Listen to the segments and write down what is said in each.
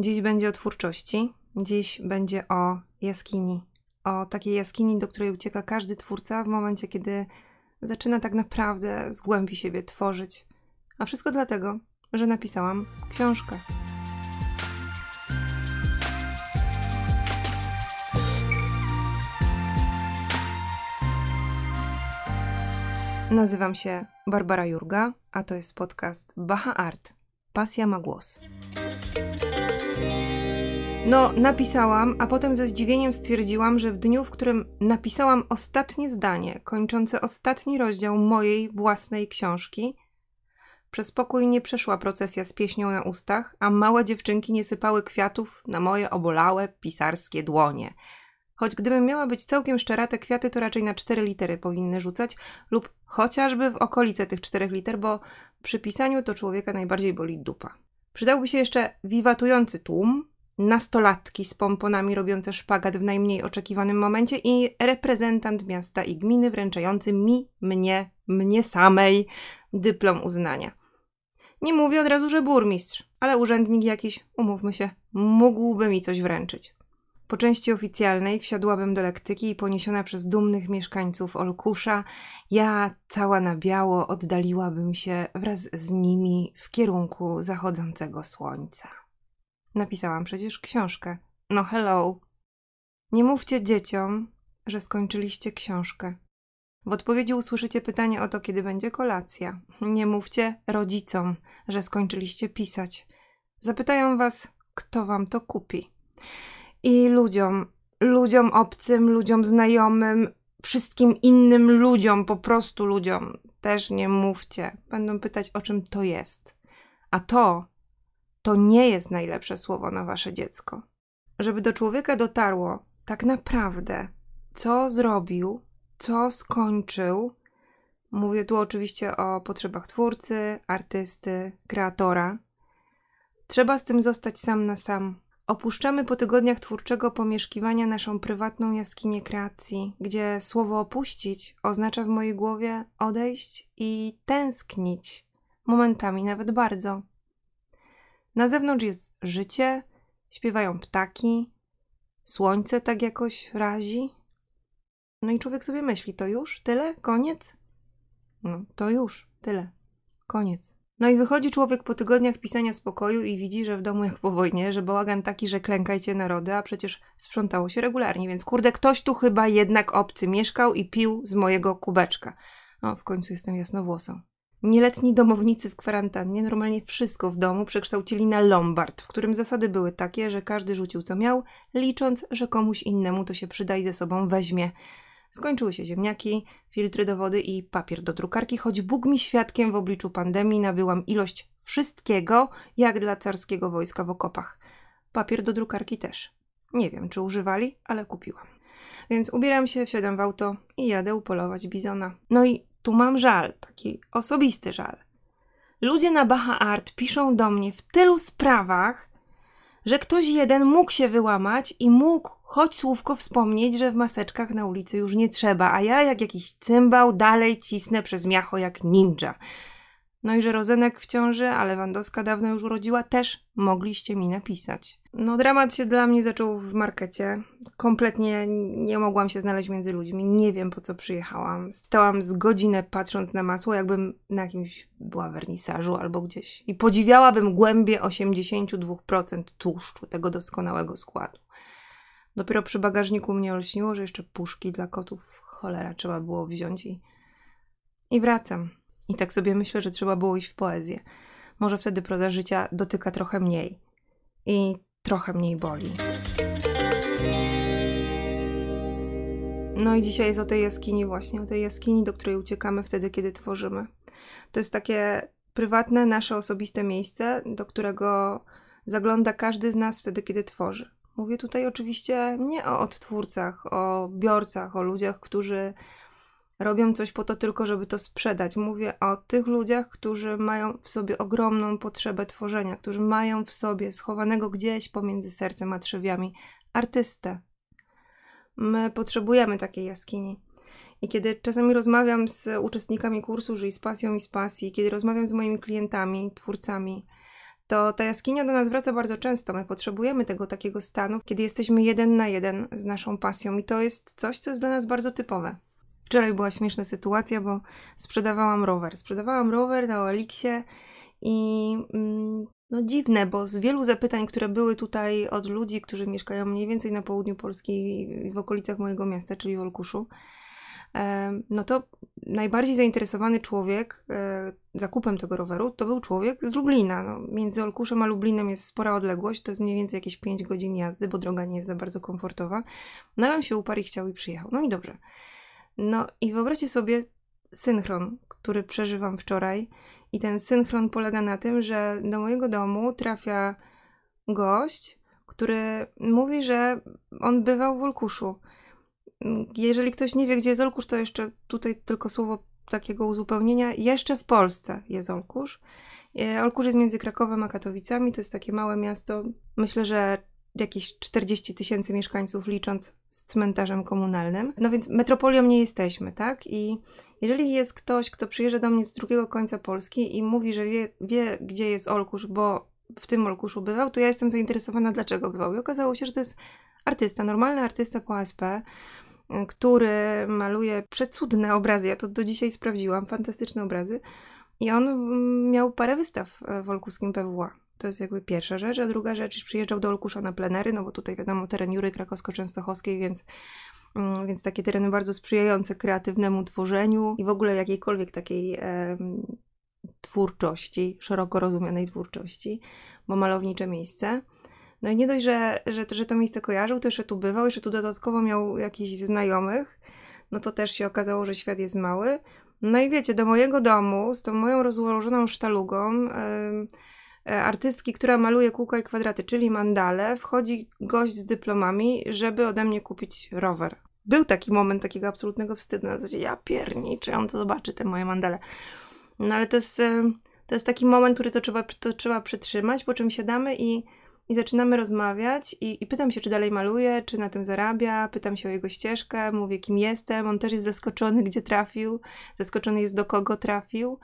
Dziś będzie o twórczości, dziś będzie o jaskini. O takiej jaskini, do której ucieka każdy twórca w momencie, kiedy zaczyna tak naprawdę z głębi siebie tworzyć. A wszystko dlatego, że napisałam książkę. Nazywam się Barbara Jurga, a to jest podcast Baha Art. Pasja ma głos. No, napisałam, a potem ze zdziwieniem stwierdziłam, że w dniu, w którym napisałam ostatnie zdanie, kończące ostatni rozdział mojej własnej książki, przez pokój nie przeszła procesja z pieśnią na ustach, a małe dziewczynki nie sypały kwiatów na moje obolałe pisarskie dłonie. Choć gdybym miała być całkiem szczera, te kwiaty to raczej na cztery litery powinny rzucać, lub chociażby w okolice tych czterech liter, bo przy pisaniu to człowieka najbardziej boli dupa. Przydałby się jeszcze wiwatujący tłum, nastolatki z pomponami robiące szpagat w najmniej oczekiwanym momencie i reprezentant miasta i gminy wręczający mi, mnie, mnie samej dyplom uznania. Nie mówię od razu, że burmistrz, ale urzędnik jakiś, umówmy się, mógłby mi coś wręczyć. Po części oficjalnej wsiadłabym do lektyki i poniesiona przez dumnych mieszkańców Olkusza, ja cała na biało oddaliłabym się wraz z nimi w kierunku zachodzącego słońca. Napisałam przecież książkę. No hello. Nie mówcie dzieciom, że skończyliście książkę. W odpowiedzi usłyszycie pytanie o to, kiedy będzie kolacja. Nie mówcie rodzicom, że skończyliście pisać. Zapytają was, kto wam to kupi. I ludziom, ludziom obcym, ludziom znajomym, wszystkim innym ludziom, po prostu ludziom, też nie mówcie. Będą pytać, o czym to jest. A to to nie jest najlepsze słowo na wasze dziecko. Żeby do człowieka dotarło tak naprawdę, co zrobił, co skończył. Mówię tu oczywiście o potrzebach twórcy, artysty, kreatora. Trzeba z tym zostać sam na sam. Opuszczamy po tygodniach twórczego pomieszkiwania naszą prywatną jaskinię kreacji, gdzie słowo opuścić oznacza w mojej głowie odejść i tęsknić, momentami nawet bardzo. Na zewnątrz jest życie, śpiewają ptaki, słońce tak jakoś razi. No i człowiek sobie myśli, to już? Tyle? Koniec? No, to już, tyle. Koniec. No i wychodzi człowiek po tygodniach pisania spokoju i widzi, że w domu jak po wojnie, że bałagan taki, że klękajcie narody, a przecież sprzątało się regularnie, więc kurde, ktoś tu chyba jednak obcy mieszkał i pił z mojego kubeczka. O, w końcu jestem jasnowłosą. Nieletni domownicy w kwarantannie normalnie wszystko w domu przekształcili na lombard, w którym zasady były takie, że każdy rzucił co miał, licząc, że komuś innemu to się przyda i ze sobą weźmie. Skończyły się ziemniaki, filtry do wody i papier do drukarki, choć Bóg mi świadkiem w obliczu pandemii nabyłam ilość wszystkiego, jak dla carskiego wojska w okopach. Papier do drukarki też. Nie wiem, czy używali, ale kupiłam. Więc ubieram się, wsiadam w auto i jadę upolować bizona. No i tu mam żal, taki osobisty żal. Ludzie na Baha Art piszą do mnie w tylu sprawach, że ktoś jeden mógł się wyłamać i mógł choć słówko wspomnieć, że w maseczkach na ulicy już nie trzeba, a ja jak jakiś cymbał dalej cisnę przez miacho jak ninja. No i że Rozenek w ciąży, a Lewandowska dawno już urodziła, też mogliście mi napisać. No dramat się dla mnie zaczął w markecie. Kompletnie nie mogłam się znaleźć między ludźmi. Nie wiem po co przyjechałam. Stałam z godzinę patrząc na masło, jakbym na jakimś była wernisażu albo gdzieś. I podziwiałabym głębie 82% tłuszczu tego doskonałego składu. Dopiero przy bagażniku mnie olśniło, że jeszcze puszki dla kotów cholera trzeba było wziąć i, i wracam. I tak sobie myślę, że trzeba było iść w poezję. Może wtedy proza życia dotyka trochę mniej i trochę mniej boli. No i dzisiaj jest o tej jaskini, właśnie o tej jaskini, do której uciekamy wtedy, kiedy tworzymy. To jest takie prywatne, nasze osobiste miejsce, do którego zagląda każdy z nas wtedy, kiedy tworzy. Mówię tutaj oczywiście nie o odtwórcach, o biorcach, o ludziach, którzy robią coś po to tylko, żeby to sprzedać. Mówię o tych ludziach, którzy mają w sobie ogromną potrzebę tworzenia, którzy mają w sobie schowanego gdzieś pomiędzy sercem a trzewiami artystę. My potrzebujemy takiej jaskini. I kiedy czasami rozmawiam z uczestnikami kursu Żyj z pasją i z pasji, kiedy rozmawiam z moimi klientami, twórcami, to ta jaskinia do nas wraca bardzo często. My potrzebujemy tego takiego stanu, kiedy jesteśmy jeden na jeden z naszą pasją, i to jest coś, co jest dla nas bardzo typowe. Wczoraj była śmieszna sytuacja, bo sprzedawałam rower. Sprzedawałam rower na Oliksie i mm, no dziwne, bo z wielu zapytań, które były tutaj od ludzi, którzy mieszkają mniej więcej na południu Polski w okolicach mojego miasta, czyli w Olkuszu, no to najbardziej zainteresowany człowiek e, zakupem tego roweru to był człowiek z Lublina. No, między Olkuszem a Lublinem jest spora odległość, to jest mniej więcej jakieś 5 godzin jazdy, bo droga nie jest za bardzo komfortowa. No ale on się uparł i chciał i przyjechał. No i dobrze. No i wyobraźcie sobie synchron, który przeżywam wczoraj. I ten synchron polega na tym, że do mojego domu trafia gość, który mówi, że on bywał w Olkuszu. Jeżeli ktoś nie wie, gdzie jest Olkusz, to jeszcze tutaj tylko słowo takiego uzupełnienia. Jeszcze w Polsce jest Olkusz. E, Olkusz jest między Krakowem a Katowicami. To jest takie małe miasto. Myślę, że jakieś 40 tysięcy mieszkańców, licząc z cmentarzem komunalnym. No więc metropolią nie jesteśmy, tak? I jeżeli jest ktoś, kto przyjeżdża do mnie z drugiego końca Polski i mówi, że wie, wie gdzie jest Olkusz, bo w tym Olkuszu bywał, to ja jestem zainteresowana, dlaczego bywał. I okazało się, że to jest artysta, normalny artysta po ASP, który maluje przecudne obrazy. Ja to do dzisiaj sprawdziłam, fantastyczne obrazy. I on miał parę wystaw w olkuskim PWA. To jest jakby pierwsza rzecz, a druga rzecz, przyjeżdżał do Olkusza na plenery, no bo tutaj wiadomo teren Jury Krakowsko-Częstochowskiej, więc, mm, więc takie tereny bardzo sprzyjające kreatywnemu tworzeniu i w ogóle jakiejkolwiek takiej e, twórczości, szeroko rozumianej twórczości, bo malownicze miejsce. No i nie dość, że, że, że to miejsce kojarzył, to jeszcze tu bywał, jeszcze tu dodatkowo miał jakichś znajomych, no to też się okazało, że świat jest mały. No i wiecie, do mojego domu z tą moją rozłożoną sztalugą artystki, która maluje kółka i kwadraty, czyli mandale, wchodzi gość z dyplomami, żeby ode mnie kupić rower. Był taki moment takiego absolutnego wstydu, na zasadzie ja pierniczę, on to zobaczy, te moje mandale. No ale to jest, e, to jest taki moment, który to trzeba, to trzeba przytrzymać, po czym siadamy i i zaczynamy rozmawiać i, i, pytam się, czy dalej maluje, czy na tym zarabia, pytam się o jego ścieżkę, mówię, kim jestem, on też jest zaskoczony, gdzie trafił, zaskoczony jest, do kogo trafił.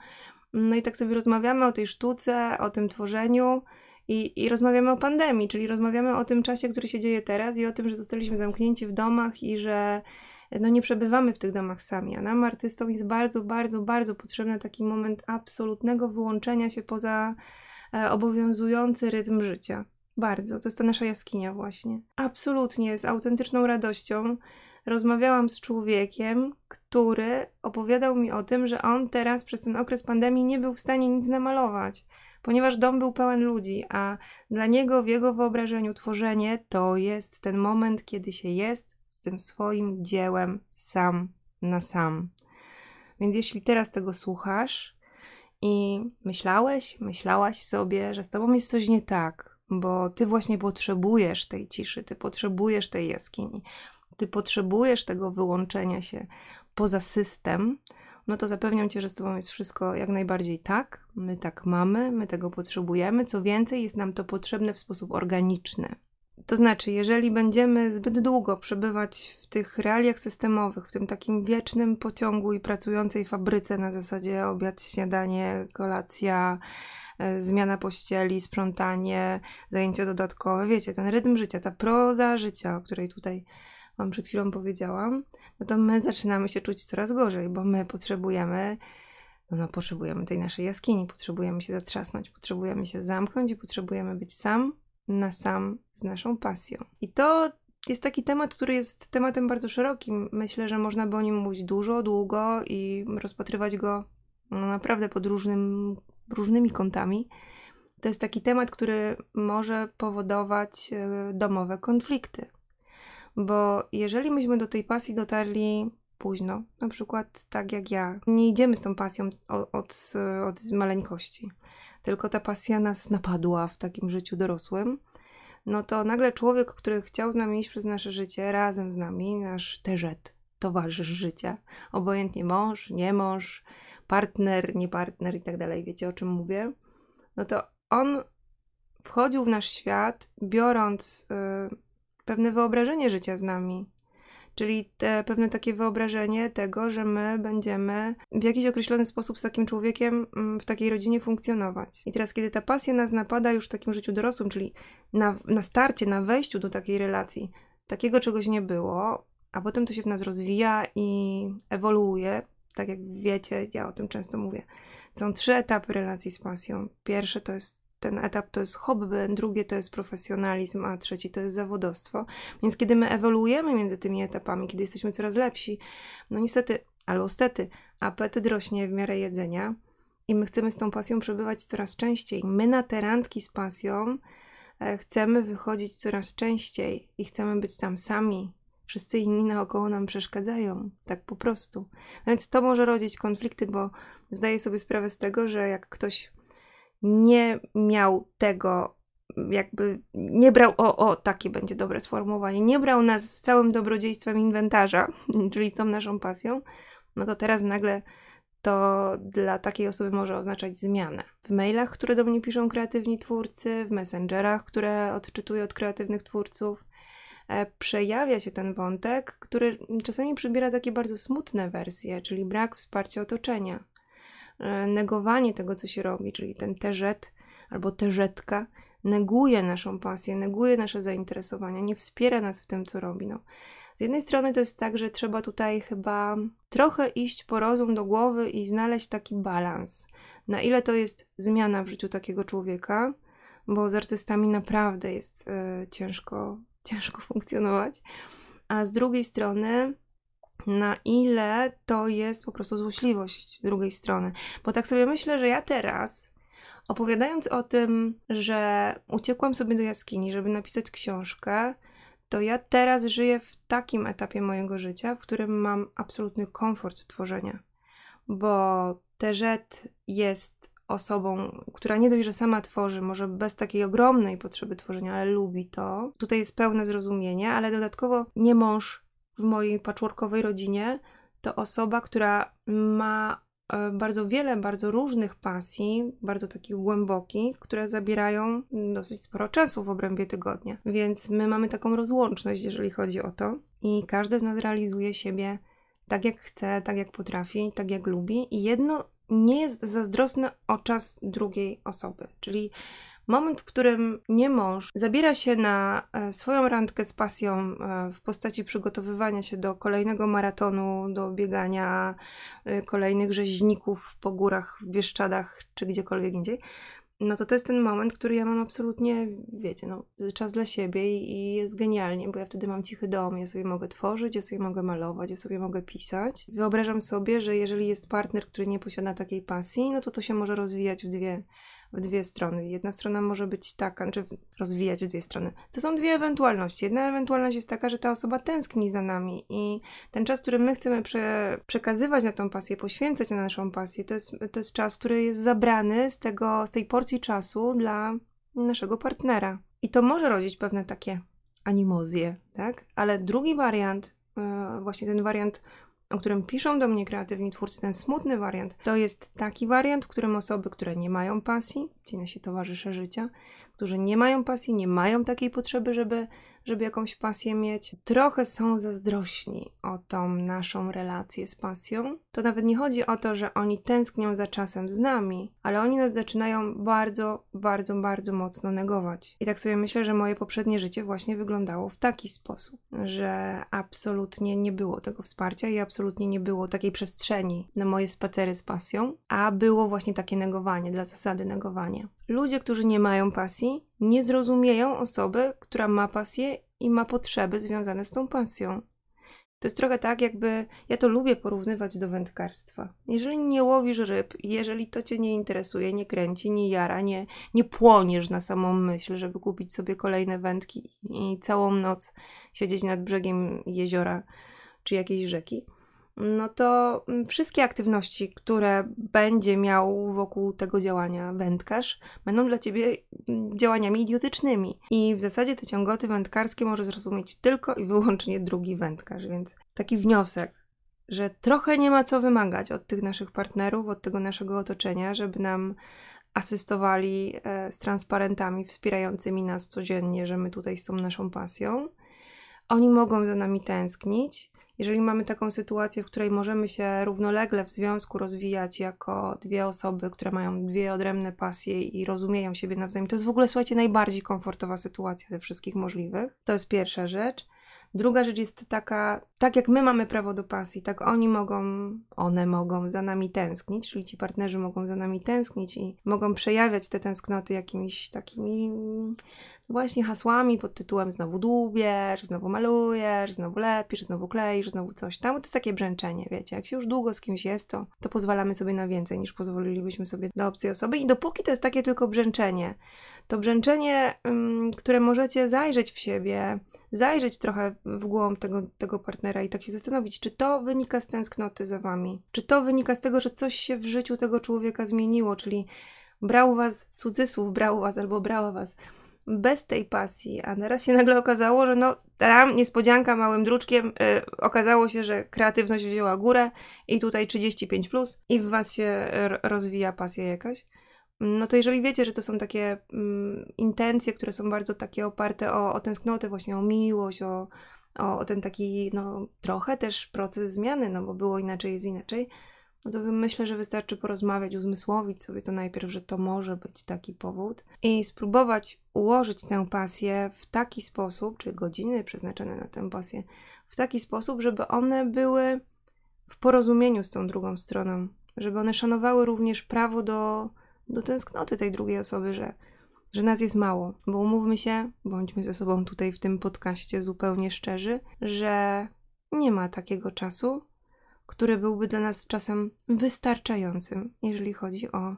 No i tak sobie rozmawiamy o tej sztuce, o tym tworzeniu i, i rozmawiamy o pandemii, czyli rozmawiamy o tym czasie, który się dzieje teraz i o tym, że zostaliśmy zamknięci w domach i że no nie przebywamy w tych domach sami, a nam artystom jest bardzo, bardzo, bardzo potrzebny taki moment absolutnego wyłączenia się poza e, obowiązujący rytm życia. Bardzo. To jest ta nasza jaskinia, właśnie. Absolutnie, z autentyczną radością rozmawiałam z człowiekiem, który opowiadał mi o tym, że on teraz przez ten okres pandemii nie był w stanie nic namalować, ponieważ dom był pełen ludzi, a dla niego w jego wyobrażeniu tworzenie to jest ten moment, kiedy się jest z tym swoim dziełem sam na sam. Więc jeśli teraz tego słuchasz i myślałeś, myślałaś sobie, że z tobą jest coś nie tak, bo ty właśnie potrzebujesz tej ciszy, ty potrzebujesz tej jaskini, ty potrzebujesz tego wyłączenia się poza system, no to zapewniam cię, że z tobą jest wszystko jak najbardziej tak. My tak mamy, my tego potrzebujemy. Co więcej, jest nam to potrzebne w sposób organiczny. To znaczy, jeżeli będziemy zbyt długo przebywać w tych realiach systemowych, w tym takim wiecznym pociągu i pracującej fabryce na zasadzie obiad, śniadanie, kolacja, E, zmiana pościeli, sprzątanie, zajęcia dodatkowe, wiecie, ten rytm życia, ta proza życia, o której tutaj Wam przed chwilą powiedziałam, no to my zaczynamy się czuć coraz gorzej, bo my potrzebujemy, no, no potrzebujemy tej naszej jaskini, potrzebujemy się zatrzasnąć, potrzebujemy się zamknąć i potrzebujemy być sam na sam z naszą pasją. I to jest taki temat, który jest tematem bardzo szerokim. Myślę, że można by o nim mówić dużo, długo i rozpatrywać go no, naprawdę pod różnym różnymi kątami. To jest taki temat, który może powodować e, domowe konflikty. Bo jeżeli myśmy do tej pasji dotarli późno, na przykład tak jak ja, nie idziemy z tą pasją od, od, od maleńkości, tylko ta pasja nas napadła w takim życiu dorosłym, no to nagle człowiek, który chciał z nami iść przez nasze życie, razem z nami, nasz teżet, towarzysz życia, obojętnie mąż, nie mąż, partner, nie partner i tak dalej, wiecie o czym mówię, no to on wchodził w nasz świat, biorąc y, pewne wyobrażenie życia z nami. Czyli te, pewne takie wyobrażenie tego, że my będziemy w jakiś określony sposób z takim człowiekiem mm, w takiej rodzinie funkcjonować. I teraz, kiedy ta pasja nas napada już w takim życiu dorosłym, czyli na, na starcie, na wejściu do takiej relacji, takiego czegoś nie było, a potem to się w nas rozwija i ewoluuje, tak jak wiecie, ja o tym często mówię. Są trzy etapy relacji z pasją. Pierwsze to jest ten etap to jest hobby, drugie to jest profesjonalizm, a trzeci to jest zawodowstwo. Więc kiedy my ewoluujemy między tymi etapami, kiedy jesteśmy coraz lepsi, no niestety, albo stety, apetyt rośnie w miarę jedzenia i my chcemy z tą pasją przebywać coraz częściej. My na te randki z pasją e, chcemy wychodzić coraz częściej i chcemy być tam sami. Wszyscy inni naokoło nam przeszkadzają, tak po prostu. No więc to może rodzić konflikty, bo zdaję sobie sprawę z tego, że jak ktoś nie miał tego, jakby nie brał, o, o, takie będzie dobre sformułowanie, nie brał nas z całym dobrodziejstwem inwentarza, czyli z tą naszą pasją, no to teraz nagle to dla takiej osoby może oznaczać zmianę. W mailach, które do mnie piszą kreatywni twórcy, w messengerach, które odczytuję od kreatywnych twórców, e, przejawia się ten wątek, który czasami przybiera takie bardzo smutne wersje, czyli brak wsparcia otoczenia. E, negowanie tego, co się robi, czyli ten teżet albo teżetka neguje naszą pasję, neguje nasze zainteresowania, nie wspiera nas w tym, co robi. No. Z jednej strony to jest tak, że trzeba tutaj chyba trochę iść po rozum do głowy i znaleźć taki balans. Na ile to jest zmiana w życiu takiego człowieka, bo z artystami naprawdę jest y, ciężko, ciężko funkcjonować. A z drugiej strony na ile to jest po prostu złośliwość drugiej strony. Bo tak sobie myślę, że ja teraz, opowiadając o tym, że uciekłam sobie do jaskini, żeby napisać książkę, to ja teraz żyję w takim etapie mojego życia, w którym mam absolutny komfort tworzenia. Bo Terzet jest osobą, która nie dość, że sama tworzy, może bez takiej ogromnej potrzeby tworzenia, ale lubi to. Tutaj jest pełne zrozumienie, ale dodatkowo nie mąż w mojej patchworkowej rodzinie to osoba, która ma e, bardzo wiele, bardzo różnych pasji, bardzo takich głębokich, które zabierają dosyć sporo czasu w obrębie tygodnia. Więc my mamy taką rozłączność, jeżeli chodzi o to, i każdy z nas realizuje siebie tak, jak chce, tak, jak potrafi, tak, jak lubi, i jedno nie jest zazdrosne o czas drugiej osoby. Czyli Moment, w którym nie mąż zabiera się na e, swoją randkę z pasją e, w postaci przygotowywania się do kolejnego maratonu, do biegania e, kolejnych rzeźników po górach, w Bieszczadach czy gdziekolwiek indziej, no to to jest ten moment, który ja mam absolutnie, wiecie, no, czas dla siebie i, jest genialnie, bo ja wtedy mam cichy dom, ja sobie mogę tworzyć, ja sobie mogę malować, ja sobie mogę pisać. Wyobrażam sobie, że jeżeli jest partner, który nie posiada takiej pasji, no to to się może rozwijać w dwie w dwie strony. Jedna strona może być taka, znaczy rozwijać w dwie strony. To są dwie ewentualności. Jedna ewentualność jest taka, że ta osoba tęskni za nami i ten czas, który my chcemy prze, przekazywać na tą pasję, poświęcać na naszą pasję, to jest, to jest czas, który jest zabrany z, tego, z tej porcji czasu dla naszego partnera. I to może rodzić pewne takie animozje, tak? Ale drugi wariant, yy, właśnie ten wariant o którym piszą do mnie kreatywni twórcy, ten smutny wariant, to jest taki wariant, w którym osoby, które nie mają pasji, ci nasi towarzysze życia, którzy nie mają pasji, nie mają takiej potrzeby, żeby żeby jakąś pasję mieć. Trochę są zazdrośni o tą naszą relację z pasją. To nawet nie chodzi o to, że oni tęsknią za czasem z nami, ale oni nas zaczynają bardzo, bardzo, bardzo mocno negować. I tak sobie myślę, że moje poprzednie życie właśnie wyglądało w taki sposób, że absolutnie nie było tego wsparcia i absolutnie nie było takiej przestrzeni na moje spacery z pasją, a było właśnie takie negowanie, dla zasady negowania. Ludzie, którzy nie mają pasji, nie zrozumieją osoby, która ma pasję i ma potrzeby związane z tą pasją. To jest trochę tak, jakby ja to lubię porównywać do wędkarstwa. Jeżeli nie łowisz ryb, jeżeli to cię nie interesuje, nie kręci, nie jara, nie, nie płoniesz na samą myśl, żeby kupić sobie kolejne wędki i całą noc siedzieć nad brzegiem jeziora czy jakiejś rzeki, no to mm, wszystkie aktywności, które będzie miał wokół tego działania wędkarz, będą dla ciebie mm, działaniami idiotycznymi. I w zasadzie te ciągoty wędkarskie może zrozumieć tylko i wyłącznie drugi wędkarz. Więc taki wniosek, że trochę nie ma co wymagać od tych naszych partnerów, od tego naszego otoczenia, żeby nam asystowali e, z transparentami wspierającymi nas codziennie, że my tutaj z tą naszą pasją oni mogą za nami tęsknić. Jeżeli mamy taką sytuację, w której możemy się równolegle w związku rozwijać jako dwie osoby, które mają dwie odrębne pasje i rozumieją siebie nawzajem, to jest w ogóle, słuchajcie, najbardziej komfortowa sytuacja ze wszystkich możliwych. To jest pierwsza rzecz. Druga rzecz jest taka, tak jak my mamy prawo do pasji, tak oni mogą, one mogą za nami tęsknić, czyli ci partnerzy mogą za nami tęsknić i mogą przejawiać te tęsknoty jakimiś takimi właśnie hasłami pod tytułem znowu dłubiesz, znowu malujesz, znowu lepisz, znowu kleisz, znowu coś tam. To jest takie brzęczenie, wiecie. Jak się już długo z kimś jest, to, to pozwalamy sobie na więcej niż pozwolilibyśmy sobie do obcej osoby. I dopóki to jest takie tylko brzęczenie, to brzęczenie, um, które możecie zajrzeć w siebie, zajrzeć trochę w głąb tego, tego partnera i tak się zastanowić, czy to wynika z tęsknoty za wami, czy to wynika z tego, że coś się w życiu tego człowieka zmieniło, czyli brał was, cudzysłów brał was albo brała was bez tej pasji, a teraz się nagle okazało, że no tam niespodzianka małym druczkiem, yy, okazało się, że kreatywność wzięła górę i tutaj 35 plus i w was się rozwija pasja jakaś. No to jeżeli wiecie, że to są takie mm, intencje, które są bardzo takie oparte o, o tęsknotę, właśnie o miłość, o, o, o ten taki, no trochę też proces zmiany, no bo było inaczej, jest inaczej, no to myślę, że wystarczy porozmawiać, uzmysłowić sobie to najpierw, że to może być taki powód i spróbować ułożyć tę pasję w taki sposób, czy godziny przeznaczone na tę pasję, w taki sposób, żeby one były w porozumieniu z tą drugą stroną, żeby one szanowały również prawo do, do tęsknoty tej drugiej osoby, że, że nas jest mało. Bo umówmy się, bądźmy ze sobą tutaj w tym podcaście zupełnie szczerzy, że nie ma takiego czasu, który byłby dla nas czasem wystarczającym, jeżeli chodzi o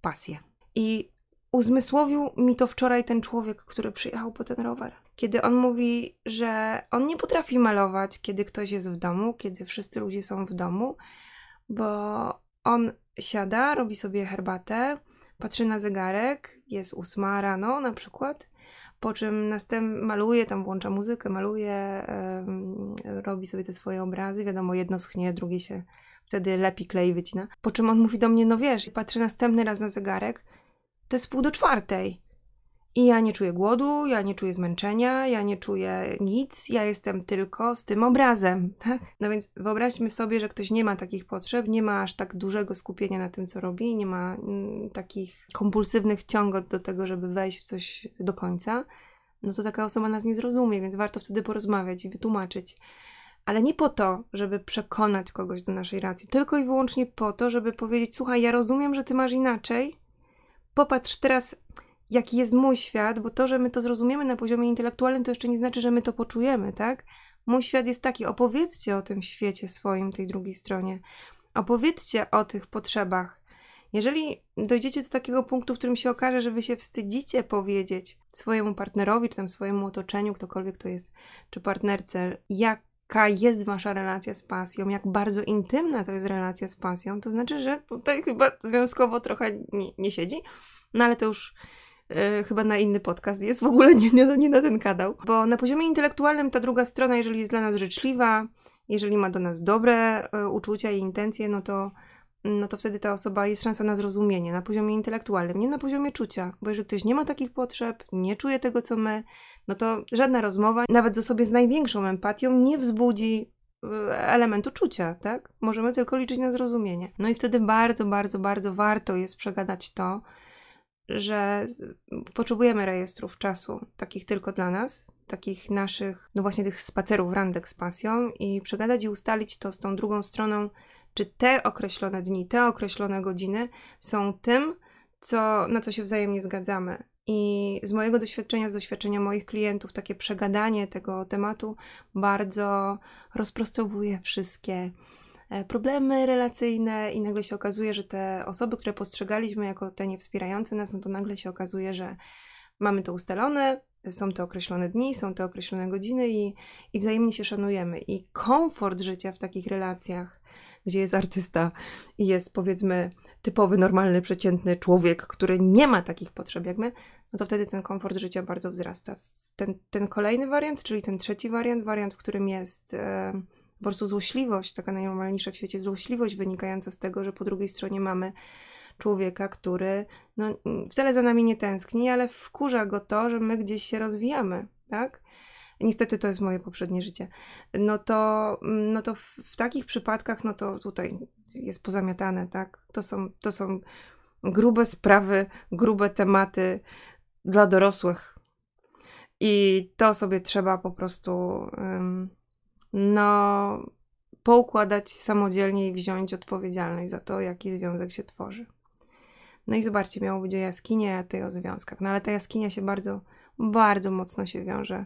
pasję. I uzmysłowił mi to wczoraj ten człowiek, który przyjechał po ten rower. Kiedy on mówi, że on nie potrafi malować, kiedy ktoś jest w domu, kiedy wszyscy ludzie są w domu, bo on siada, robi sobie herbatę, patrzy na zegarek, jest ósma rano na przykład po czym następnie maluje, tam włącza muzykę, maluje, robi sobie te swoje obrazy, wiadomo, jedno schnie, drugie się wtedy lepi, klei, wycina. Po czym on mówi do mnie, no wiesz, patrzy następny raz na zegarek, to jest pół do czwartej. I ja nie czuję głodu, ja nie czuję zmęczenia, ja nie czuję nic, ja jestem tylko z tym obrazem, tak? No więc wyobraźmy sobie, że ktoś nie ma takich potrzeb, nie ma aż tak dużego skupienia na tym, co robi, nie ma mm, takich kompulsywnych ciągot do tego, żeby wejść w coś do końca, no to taka osoba nas nie zrozumie, więc warto wtedy porozmawiać i wytłumaczyć. Ale nie po to, żeby przekonać kogoś do naszej racji, tylko i wyłącznie po to, żeby powiedzieć: Słuchaj, ja rozumiem, że ty masz inaczej. Popatrz teraz jaki jest mój świat, bo to, że my to zrozumiemy na poziomie intelektualnym, to jeszcze nie znaczy, że my to poczujemy, tak? Mój świat jest taki, opowiedzcie o tym świecie swoim, tej drugiej stronie. Opowiedzcie o tych potrzebach. Jeżeli dojdziecie do takiego punktu, w którym się okaże, że wy się wstydzicie powiedzieć swojemu partnerowi, czy tam swojemu otoczeniu, ktokolwiek to jest, czy partnerce, jaka jest wasza relacja z pasją, jak bardzo intymna to jest relacja z pasją, to znaczy, że tutaj chyba związkowo trochę nie, nie siedzi, no ale to już E, chyba na inny podcast jest, w ogóle nie, nie, nie na ten kanał. Bo na poziomie intelektualnym ta druga strona, jeżeli jest dla nas życzliwa, jeżeli ma do nas dobre e, uczucia i intencje, no to, no to wtedy ta osoba jest szansa na zrozumienie na poziomie intelektualnym, nie na poziomie czucia. Bo jeżeli ktoś nie ma takich potrzeb, nie czuje tego, co my, no to żadna rozmowa, nawet z osobie z największą empatią, nie wzbudzi e, elementu czucia, tak? Możemy tylko liczyć na zrozumienie. No i wtedy bardzo, bardzo, bardzo warto jest przegadać to, że potrzebujemy rejestrów czasu, takich tylko dla nas, takich naszych, no właśnie tych spacerów, randek z pasją i przegadać i ustalić to z tą drugą stroną, czy te określone dni, te określone godziny są tym, co, na co się wzajemnie zgadzamy. I z mojego doświadczenia, z doświadczenia moich klientów, takie przegadanie tego tematu bardzo rozprostowuje wszystkie problemy relacyjne i nagle się okazuje, że te osoby, które postrzegaliśmy jako te niewspierające nas, no to nagle się okazuje, że mamy to ustalone, są te określone dni, są te określone godziny i, i wzajemnie się szanujemy. I komfort życia w takich relacjach, gdzie jest artysta i jest powiedzmy typowy, normalny, przeciętny człowiek, który nie ma takich potrzeb jak my, no to wtedy ten komfort życia bardzo wzrasta. Ten, ten kolejny wariant, czyli ten trzeci wariant, wariant, w którym jest. Yy, po prostu złośliwość, taka najnormalniejsza w świecie złośliwość wynikająca z tego, że po drugiej stronie mamy człowieka, który no, wcale za nami nie tęskni, ale wkurza go to, że my gdzieś się rozwijamy, tak? niestety to jest moje poprzednie życie, no to, no to w, w takich przypadkach, no to tutaj jest pozamiatane, tak? To są, to są grube sprawy, grube tematy dla dorosłych. I to sobie trzeba po prostu um, no poukładać samodzielnie i wziąć odpowiedzialność za to, jaki związek się tworzy. No i zobaczcie, miało być o jaskinie, a tutaj o związkach. No ale ta jaskinia się bardzo, bardzo mocno się wiąże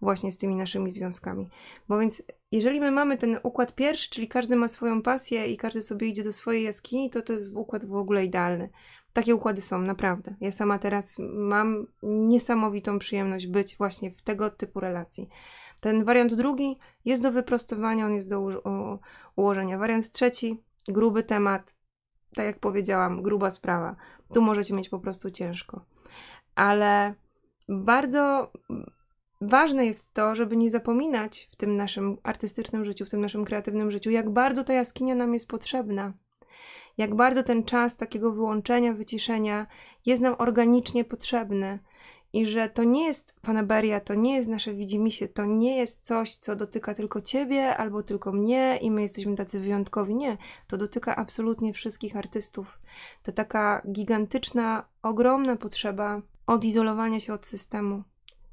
właśnie z tymi naszymi związkami. Bo więc, jeżeli my mamy ten układ pierwszy, czyli każdy ma swoją pasję i każdy sobie idzie do swojej jaskini, to to jest układ w ogóle idealny. Takie układy są, naprawdę. Ja sama teraz mam niesamowitą przyjemność być właśnie w tego typu relacji. Ten wariant drugi jest do wyprostowania, on jest do ułożenia. Wariant trzeci, gruby temat, tak jak powiedziałam, gruba sprawa. Tu możecie mieć po prostu ciężko. Ale bardzo ważne jest to, żeby nie zapominać w tym naszym artystycznym życiu, w tym naszym kreatywnym życiu, jak bardzo ta jaskinia nam jest potrzebna. Jak bardzo ten czas takiego wyłączenia, wyciszenia jest nam organicznie potrzebny i że to nie jest fanaberia, to nie jest nasze widzimisię, to nie jest coś, co dotyka tylko ciebie albo tylko mnie i my jesteśmy tacy wyjątkowi. Nie, to dotyka absolutnie wszystkich artystów. To taka gigantyczna, ogromna potrzeba odizolowania się od systemu.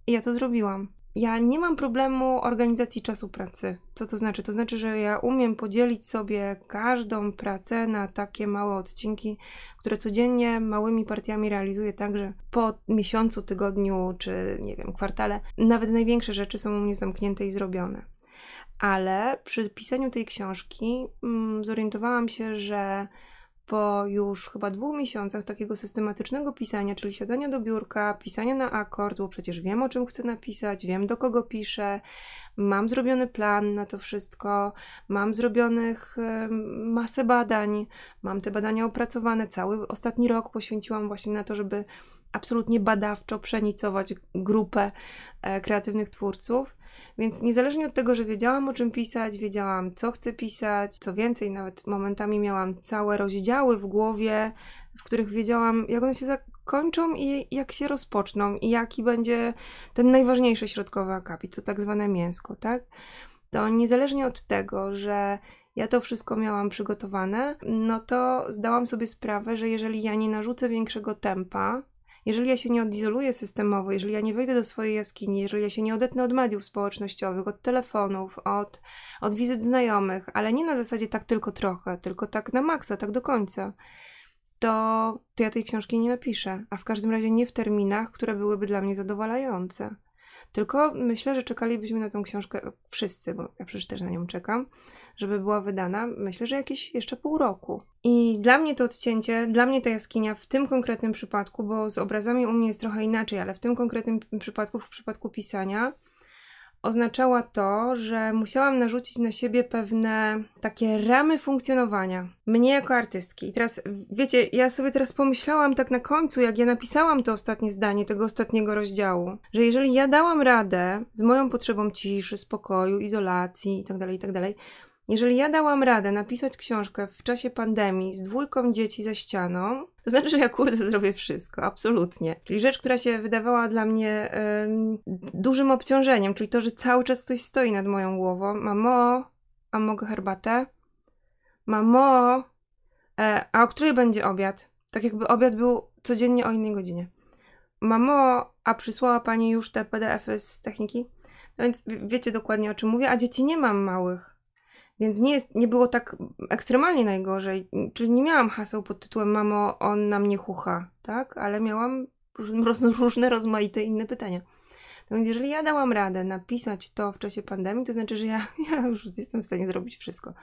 I ja to zrobiłam. Ja nie mam problemu organizacji czasu pracy. Co to znaczy? To znaczy, że ja umiem podzielić sobie każdą pracę na takie małe odcinki, które codziennie małymi partiami realizuję tak, że po miesiącu, tygodniu czy nie wiem, kwartale nawet największe rzeczy są u mnie zamknięte i zrobione. Ale przy pisaniu tej książki mm, zorientowałam się, że po już chyba dwóch miesiącach takiego systematycznego pisania, czyli siadania do biurka, pisania na akord, bo przecież wiem o czym chcę napisać, wiem do kogo piszę, mam zrobiony plan na to wszystko, mam zrobionych masę badań, mam te badania opracowane, cały ostatni rok poświęciłam właśnie na to, żeby absolutnie badawczo przenicować grupę e, kreatywnych twórców. Więc niezależnie od tego, że wiedziałam o czym pisać, wiedziałam co chcę pisać, co więcej, nawet momentami miałam całe rozdziały w głowie, w których wiedziałam, jak one się zakończą i jak się rozpoczną, i jaki będzie ten najważniejszy środkowy akapit, to tak zwane mięsko, tak? To niezależnie od tego, że ja to wszystko miałam przygotowane, no to zdałam sobie sprawę, że jeżeli ja nie narzucę większego tempa, jeżeli ja się nie odizoluję systemowo, jeżeli ja nie wejdę do swojej jaskini, jeżeli ja się nie odetnę od mediów społecznościowych, od telefonów, od, od wizyt znajomych, ale nie na zasadzie tak tylko trochę, tylko tak na maksa, tak do końca, to, to ja tej książki nie napiszę, a w każdym razie nie w terminach, które byłyby dla mnie zadowalające. Tylko myślę, że czekalibyśmy na tą książkę wszyscy, bo ja przecież też na nią czekam, żeby była wydana, myślę, że jakieś jeszcze pół roku. I dla mnie to odcięcie, dla mnie ta jaskinia w tym konkretnym przypadku, bo z obrazami u mnie jest trochę inaczej, ale w tym konkretnym przypadku, w przypadku pisania, oznaczała to, że musiałam narzucić na siebie pewne takie ramy funkcjonowania. Mnie jako artystki. I teraz, wiecie, ja sobie teraz pomyślałam tak na końcu, jak ja napisałam to ostatnie zdanie tego ostatniego rozdziału, że jeżeli ja dałam radę z moją potrzebą ciszy, spokoju, izolacji itd., tak itd., tak jeżeli ja dałam radę napisać książkę w czasie pandemii z dwójką dzieci za ścianą, to znaczy, że ja kurde zrobię wszystko, absolutnie. Czyli rzecz, która się wydawała dla mnie dużym obciążeniem, czyli to, że cały czas ktoś stoi nad moją głową. Mamo, a mogę herbatę? Mamo, e, a o której będzie obiad? Tak jakby obiad był codziennie o innej godzinie. Mamo, a przysłała pani już te PDFy z techniki? No więc wiecie dokładnie o czym mówię, a dzieci nie mam małych. Więc nie, jest, nie było tak ekstremalnie najgorzej. Czyli nie miałam haseł pod tytułem Mamo, on na mnie chucha, tak? Ale miałam różne, rozmaite inne pytania. No więc jeżeli ja dałam radę napisać to w czasie pandemii, to znaczy, że ja, ja już jestem w stanie zrobić wszystko.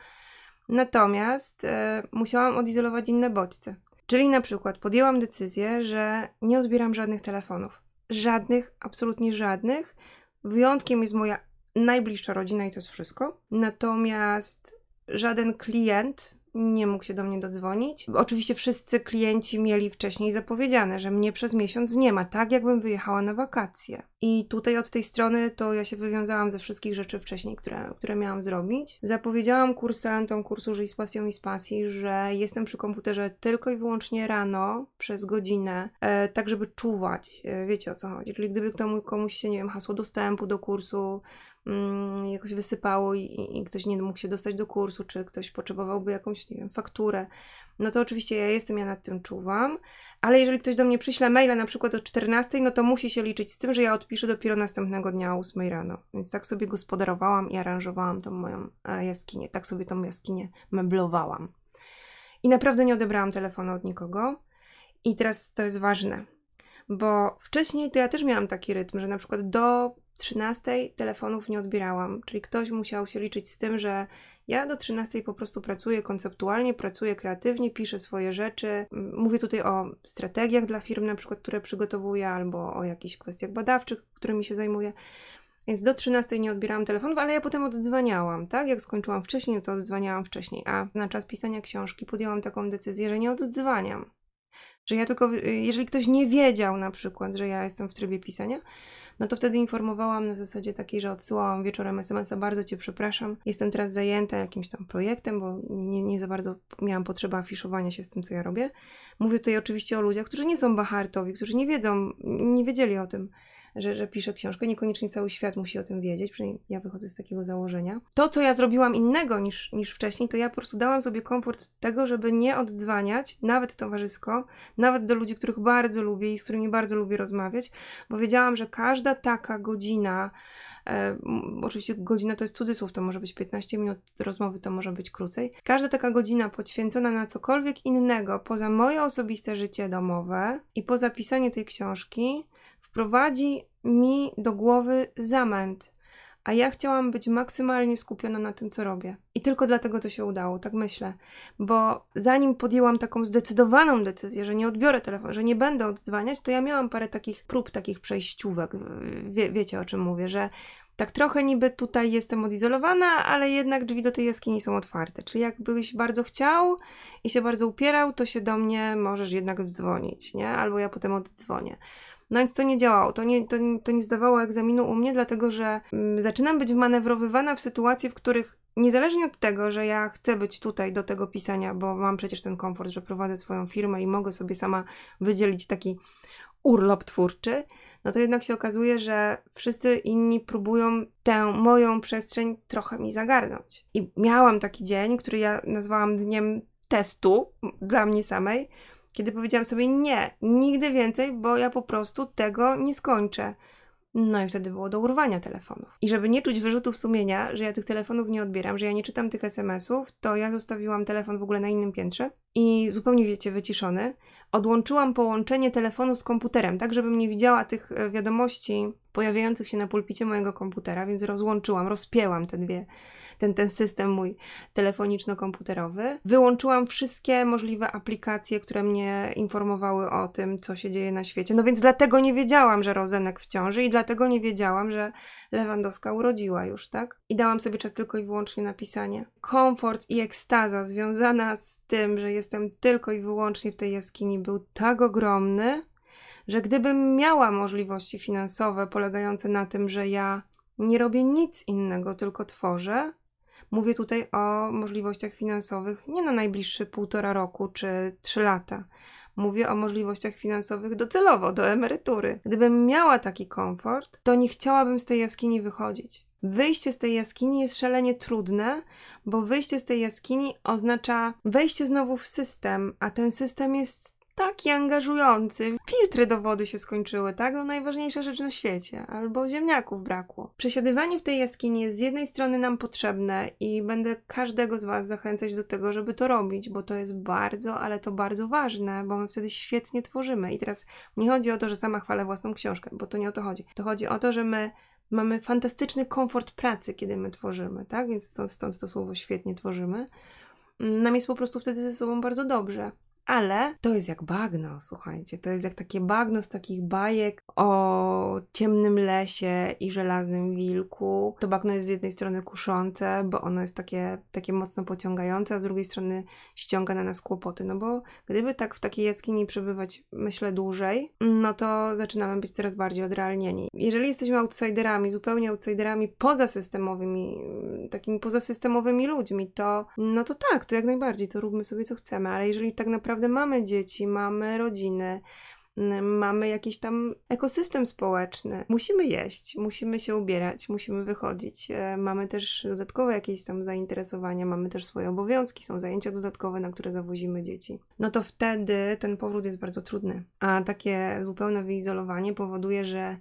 Natomiast e, musiałam odizolować inne bodźce. Czyli na przykład podjęłam decyzję, że nie odbieram żadnych telefonów. Żadnych, absolutnie żadnych. Wyjątkiem jest moja najbliższa rodzina i to jest wszystko. Natomiast żaden klient nie mógł się do mnie dodzwonić. Oczywiście wszyscy klienci mieli wcześniej zapowiedziane, że mnie przez miesiąc nie ma, tak jakbym wyjechała na wakacje. I tutaj od tej strony to ja się wywiązałam ze wszystkich rzeczy wcześniej, które, które miałam zrobić. Zapowiedziałam kursantom kursu Żyj z pasją i z pasji, że jestem przy komputerze tylko i wyłącznie rano przez godzinę, e, tak żeby czuwać. E, wiecie o co chodzi. Czyli gdyby komuś, komuś się, nie wiem, hasło dostępu do kursu mm, jakoś wysypało i, i, ktoś nie mógł się dostać do kursu, czy ktoś potrzebowałby jakąś, nie wiem, fakturę, no to oczywiście ja jestem, ja nad tym czuwam, ale jeżeli ktoś do mnie przyśle maila na przykład o 14, no to musi się liczyć z tym, że ja odpiszę dopiero następnego dnia o 8 rano. Więc tak sobie gospodarowałam i aranżowałam tą moją e, jaskinię, tak sobie tą jaskinię meblowałam. I naprawdę nie odebrałam telefonu od nikogo. I teraz to jest ważne, bo wcześniej to ja też miałam taki rytm, że na przykład do 13 telefonów nie odbierałam, czyli ktoś musiał się liczyć z tym, że ja do 13 po prostu pracuję konceptualnie, pracuję kreatywnie, piszę swoje rzeczy. Mówię tutaj o strategiach dla firm, na przykład, które przygotowuję, albo o jakichś kwestiach badawczych, którymi się zajmuję. Więc do 13 nie odbierałam telefonów, ale ja potem oddzwaniałam, tak? Jak skończyłam wcześniej, no to oddzwaniałam wcześniej. A na czas pisania książki podjęłam taką decyzję, że nie oddzwaniam. Że ja tylko, jeżeli ktoś nie wiedział na przykład, że ja jestem w trybie pisania, no to wtedy informowałam na zasadzie takiej, że odsyłałam wieczorem SMS-a, bardzo Cię przepraszam, jestem teraz zajęta jakimś tam projektem, bo nie, nie za bardzo miałam potrzeby afiszowania się z tym, co ja robię. Mówię tutaj oczywiście o ludziach, którzy nie są bahartowi, którzy nie wiedzą, nie wiedzieli o tym, że, że piszę książkę. Niekoniecznie cały świat musi o tym wiedzieć, przynajmniej ja wychodzę z takiego założenia. To, co ja zrobiłam innego niż, niż wcześniej, to ja po prostu dałam sobie komfort tego, żeby nie oddzwaniać, nawet towarzysko, nawet do ludzi, których bardzo lubię i z którymi bardzo lubię rozmawiać, bo wiedziałam, że każda taka godzina, E, oczywiście godzina to jest cudzysłów, to może być 15 minut rozmowy, to może być krócej. Każda taka godzina poświęcona na cokolwiek innego poza moje osobiste życie domowe i poza pisanie tej książki wprowadzi mi do głowy zamęt. A ja chciałam być maksymalnie skupiona na tym, co robię. I tylko dlatego to się udało, tak myślę. Bo zanim podjęłam taką zdecydowaną decyzję, że nie odbiorę telefonu, że nie będę oddzwaniać, to ja miałam parę takich prób, takich przejściówek. Wie, wiecie o czym mówię, że tak trochę niby tutaj jestem odizolowana, ale jednak drzwi do tej jaskini są otwarte. Czyli jakbyś bardzo chciał i się bardzo upierał, to się do mnie możesz jednak dzwonić, nie? Albo ja potem oddzwonię. No więc to nie działało, to nie, to, to nie zdawało egzaminu u mnie, dlatego że mm, zaczynam być manewrowywana w sytuacje, w których niezależnie od tego, że ja chcę być tutaj do tego pisania, bo mam przecież ten komfort, że prowadzę swoją firmę i mogę sobie sama wydzielić taki urlop twórczy, no to jednak się okazuje, że wszyscy inni próbują tę moją przestrzeń trochę mi zagarnąć. I miałam taki dzień, który ja nazwałam dniem testu dla mnie samej, kiedy powiedziałam sobie nie, nigdy więcej, bo ja po prostu tego nie skończę. No i wtedy było do urwania telefonów. I żeby nie czuć wyrzutów sumienia, że ja tych telefonów nie odbieram, że ja nie czytam tych SMS-ów, to ja zostawiłam telefon w ogóle na innym piętrze i zupełnie, wiecie, wyciszony. Odłączyłam połączenie telefonu z komputerem, tak żebym nie widziała tych e, wiadomości pojawiających się na pulpicie mojego komputera, więc rozłączyłam, rozpięłam te dwie ten, ten system mój telefoniczno-komputerowy. Wyłączyłam wszystkie możliwe aplikacje, które mnie informowały o tym, co się dzieje na świecie. No więc dlatego nie wiedziałam, że Rozenek w ciąży i dlatego nie wiedziałam, że Lewandowska urodziła już, tak? I dałam sobie czas tylko i wyłącznie na pisanie. Komfort i ekstaza związana z tym, że jestem tylko i wyłącznie w tej jaskini był tak ogromny, że gdybym miała możliwości finansowe polegające na tym, że ja nie robię nic innego, tylko tworzę, Mówię tutaj o możliwościach finansowych nie na najbliższe półtora roku czy trzy lata. Mówię o możliwościach finansowych docelowo, do emerytury. Gdybym miała taki komfort, to nie chciałabym z tej jaskini wychodzić. Wyjście z tej jaskini jest szalenie trudne, bo wyjście z tej jaskini oznacza wejście znowu w system, a ten system jest taki angażujący. Filtry do wody się skończyły, tak? No najważniejsza rzecz na świecie. Albo ziemniaków brakło. Przesiadywanie w tej jaskini jest z jednej strony nam potrzebne i będę każdego z Was zachęcać do tego, żeby to robić, bo to jest bardzo, ale to bardzo ważne, bo my wtedy świetnie tworzymy. I teraz nie chodzi o to, że sama chwalę własną książkę, bo to nie o to chodzi. To chodzi o to, że my mamy fantastyczny komfort pracy, kiedy my tworzymy, tak? Więc stąd, stąd to słowo świetnie tworzymy. Nam jest po prostu wtedy ze sobą bardzo dobrze. Ale to jest jak bagno, słuchajcie. To jest jak takie bagno z takich bajek o ciemnym lesie i żelaznym wilku. To bagno jest z jednej strony kuszące, bo ono jest takie, takie mocno pociągające, a z drugiej strony ściąga na nas kłopoty. No bo gdyby tak w takiej jaskini przebywać, myślę, dłużej, no to zaczynamy być coraz bardziej odrealnieni. Jeżeli jesteśmy outsiderami, zupełnie outsiderami pozasystemowymi, takimi pozasystemowymi ludźmi, to no to tak, to jak najbardziej, to róbmy sobie co chcemy, ale jeżeli tak naprawdę mamy dzieci, mamy rodziny, mamy jakiś tam ekosystem społeczny. Musimy jeść, musimy się ubierać, musimy wychodzić. E, mamy też dodatkowe jakieś tam zainteresowania, mamy też swoje obowiązki, są zajęcia dodatkowe, na które zawozimy dzieci. No to wtedy ten powrót jest bardzo trudny. A takie zupełne wyizolowanie powoduje, że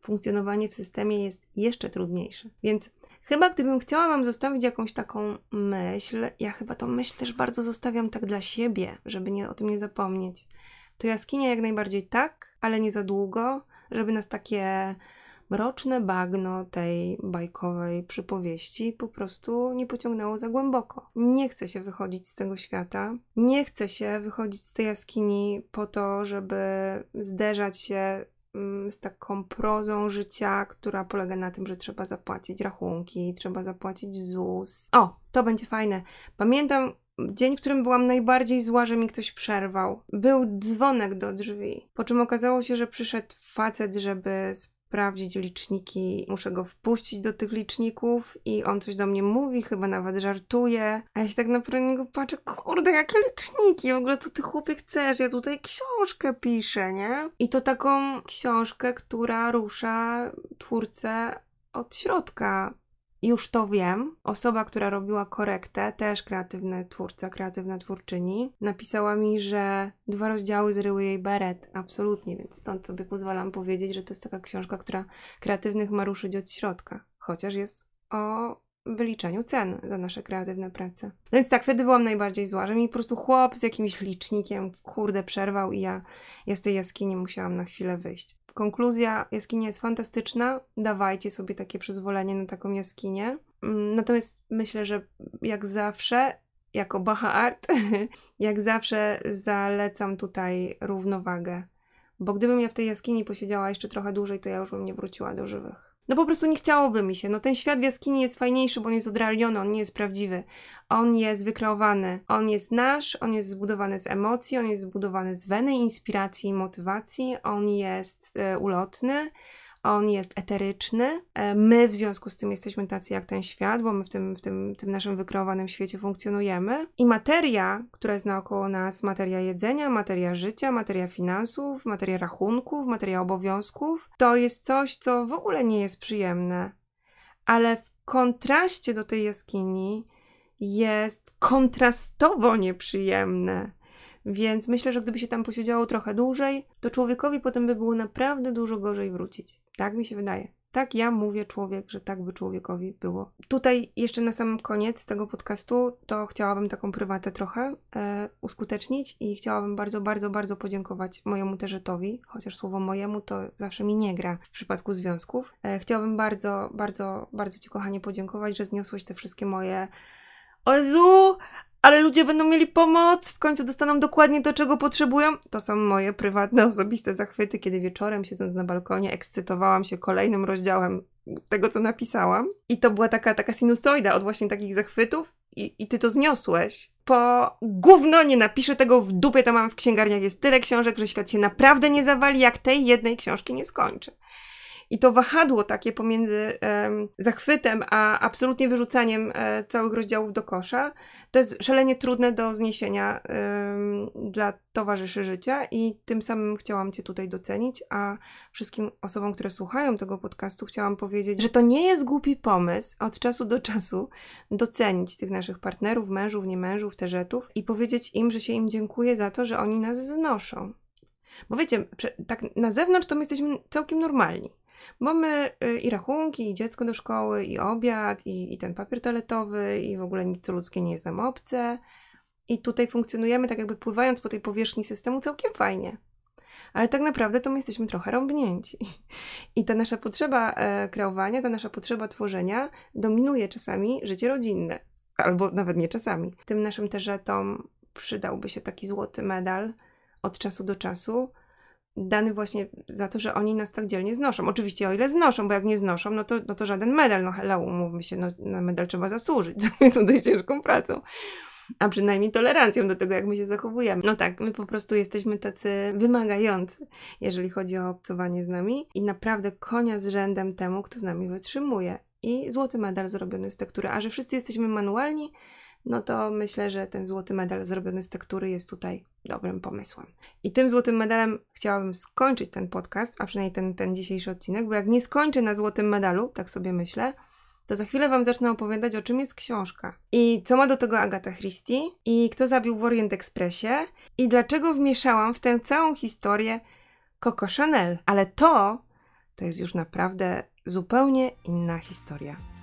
funkcjonowanie w systemie jest jeszcze trudniejsze. Więc chyba gdybym chciała Wam zostawić jakąś taką myśl, ja chyba tą myśl też bardzo zostawiam tak dla siebie, żeby nie, o tym nie zapomnieć. To jaskinia jak najbardziej tak, ale nie za długo, żeby nas takie mroczne bagno tej bajkowej przypowieści po prostu nie pociągnęło za głęboko. Nie chcę się wychodzić z tego świata, nie chcę się wychodzić z tej jaskini po to, żeby zderzać się z taką prozą życia, która polega na tym, że trzeba zapłacić rachunki, trzeba zapłacić ZUS. O, to będzie fajne. Pamiętam dzień, w którym byłam najbardziej zła, że mi ktoś przerwał. Był dzwonek do drzwi, po czym okazało się, że przyszedł facet, żeby sprawdzić liczniki, muszę go wpuścić do tych liczników i on coś do mnie mówi, chyba nawet żartuje, a ja się tak naprawdę na niego patrzę, kurde, jakie liczniki, w ogóle co ty chłopie chcesz, ja tutaj książkę piszę, nie? I to taką książkę, która rusza twórcę od środka, już to wiem. Osoba, która robiła korektę, też kreatywny twórca, kreatywna twórczyni, napisała mi, że dwa rozdziały zryły jej beret. Absolutnie, więc stąd sobie pozwalam powiedzieć, że to jest taka książka, która kreatywnych ma ruszyć od środka. Chociaż jest o wyliczeniu cen za nasze kreatywne prace. No więc tak, wtedy byłam najbardziej zła, że mi po prostu chłop z jakimś licznikiem, kurde, przerwał i ja, ja z tej jaskini musiałam na chwilę wyjść. Konkluzja, jaskinia jest fantastyczna, dawajcie sobie takie przyzwolenie na taką jaskinię. Mm, natomiast myślę, że jak zawsze, jako Baha Art, jak zawsze zalecam tutaj równowagę. Bo gdybym ja w tej jaskini posiedziała jeszcze trochę dłużej, to ja już bym nie wróciła do żywych. No po prostu nie chciałoby mi się. No ten świat w jaskini jest fajniejszy, bo on jest odrealniony, on nie jest prawdziwy. On jest wykreowany. On jest nasz, on jest zbudowany z emocji, on jest zbudowany z weny, inspiracji i motywacji. On jest e, ulotny, on jest eteryczny. E, my w związku z tym jesteśmy tacy jak ten świat, bo my w tym, w tym, tym naszym wykreowanym świecie funkcjonujemy. I materia, która jest naokoło nas, materia jedzenia, materia życia, materia finansów, materia rachunków, materia obowiązków, to jest coś, co w ogóle nie jest przyjemne. Ale w kontraście do tej jaskini jest kontrastowo nieprzyjemne. Więc myślę, że gdyby się tam posiedziało trochę dłużej, to człowiekowi potem by było naprawdę dużo gorzej wrócić. Tak mi się wydaje. Tak ja mówię człowiek, że tak by człowiekowi było. Tutaj jeszcze na sam koniec tego podcastu to chciałabym taką prywatę trochę e, uskutecznić i chciałabym bardzo, bardzo, bardzo podziękować mojemu terzetowi, chociaż słowo mojemu to zawsze mi nie gra w przypadku związków. E, chciałabym bardzo, bardzo, bardzo Ci kochanie podziękować, że zniosłeś te wszystkie moje o Jezu, ale ludzie będą mieli pomoc, w końcu dostaną dokładnie to, czego potrzebują. To są moje prywatne, osobiste zachwyty, kiedy wieczorem, siedząc na balkonie, ekscytowałam się kolejnym rozdziałem tego, co napisałam. I to była taka, taka sinusoida od właśnie takich zachwytów. I, I ty to zniosłeś. Po gówno nie napiszę tego w dupie, to mam w księgarniach. Jest tyle książek, że świat się naprawdę nie zawali, jak tej jednej książki nie skończy. I to wahadło takie pomiędzy um, zachwytem a absolutnie wyrzucaniem um, całych rozdziałów do kosza, to jest szalenie trudne do zniesienia dla towarzyszy życia i tym samym chciałam Cię tutaj docenić, a wszystkim osobom, które słuchają tego podcastu, chciałam powiedzieć, że to nie jest głupi pomysł od czasu do czasu docenić tych naszych partnerów, mężów, nie mężów, teżetów i powiedzieć im, że się im dziękuję za to, że oni nas znoszą. Bo wiecie, tak na zewnątrz to my jesteśmy całkiem normalni. Mamy y, i rachunki, i dziecko do szkoły, i obiad, i, i ten papier toaletowy, i w ogóle nic co ludzkie nie jest nam obce. I tutaj funkcjonujemy tak jakby pływając po tej powierzchni systemu całkiem fajnie. Ale tak naprawdę to my jesteśmy trochę rąbnięci. I ta nasza potrzeba e, kreowania, ta nasza potrzeba tworzenia dominuje czasami życie rodzinne. Albo nawet nie czasami. Tym naszym teżetom przydałby się taki złoty medal od czasu do czasu, dany właśnie za to, że oni nas tak dzielnie znoszą. Oczywiście o ile znoszą, bo jak nie znoszą, no to, no to żaden medal, no hello, umówmy się, no, na medal trzeba zasłużyć, sobie tutaj ciężką pracą. A przynajmniej tolerancją do tego, jak my się zachowujemy. No tak, my po prostu jesteśmy tacy wymagający, jeżeli chodzi o obcowanie z nami i naprawdę konia z rzędem temu, kto z nami wytrzymuje. I złoty medal zrobiony z tektury. A że wszyscy jesteśmy manualni, no to myślę, że ten złoty medal zrobiony z tektury jest tutaj dobrym pomysłem. I tym złotym medalem chciałabym skończyć ten podcast, a przynajmniej ten, ten dzisiejszy odcinek, bo jak nie skończę na złotym medalu, tak sobie myślę, to za chwilę Wam zacznę opowiadać, o czym jest książka. I co ma do tego Agata Christie, i kto zabił w Orient Expressie, i dlaczego wmieszałam w tę całą historię Coco Chanel. Ale to, to jest już naprawdę zupełnie inna historia.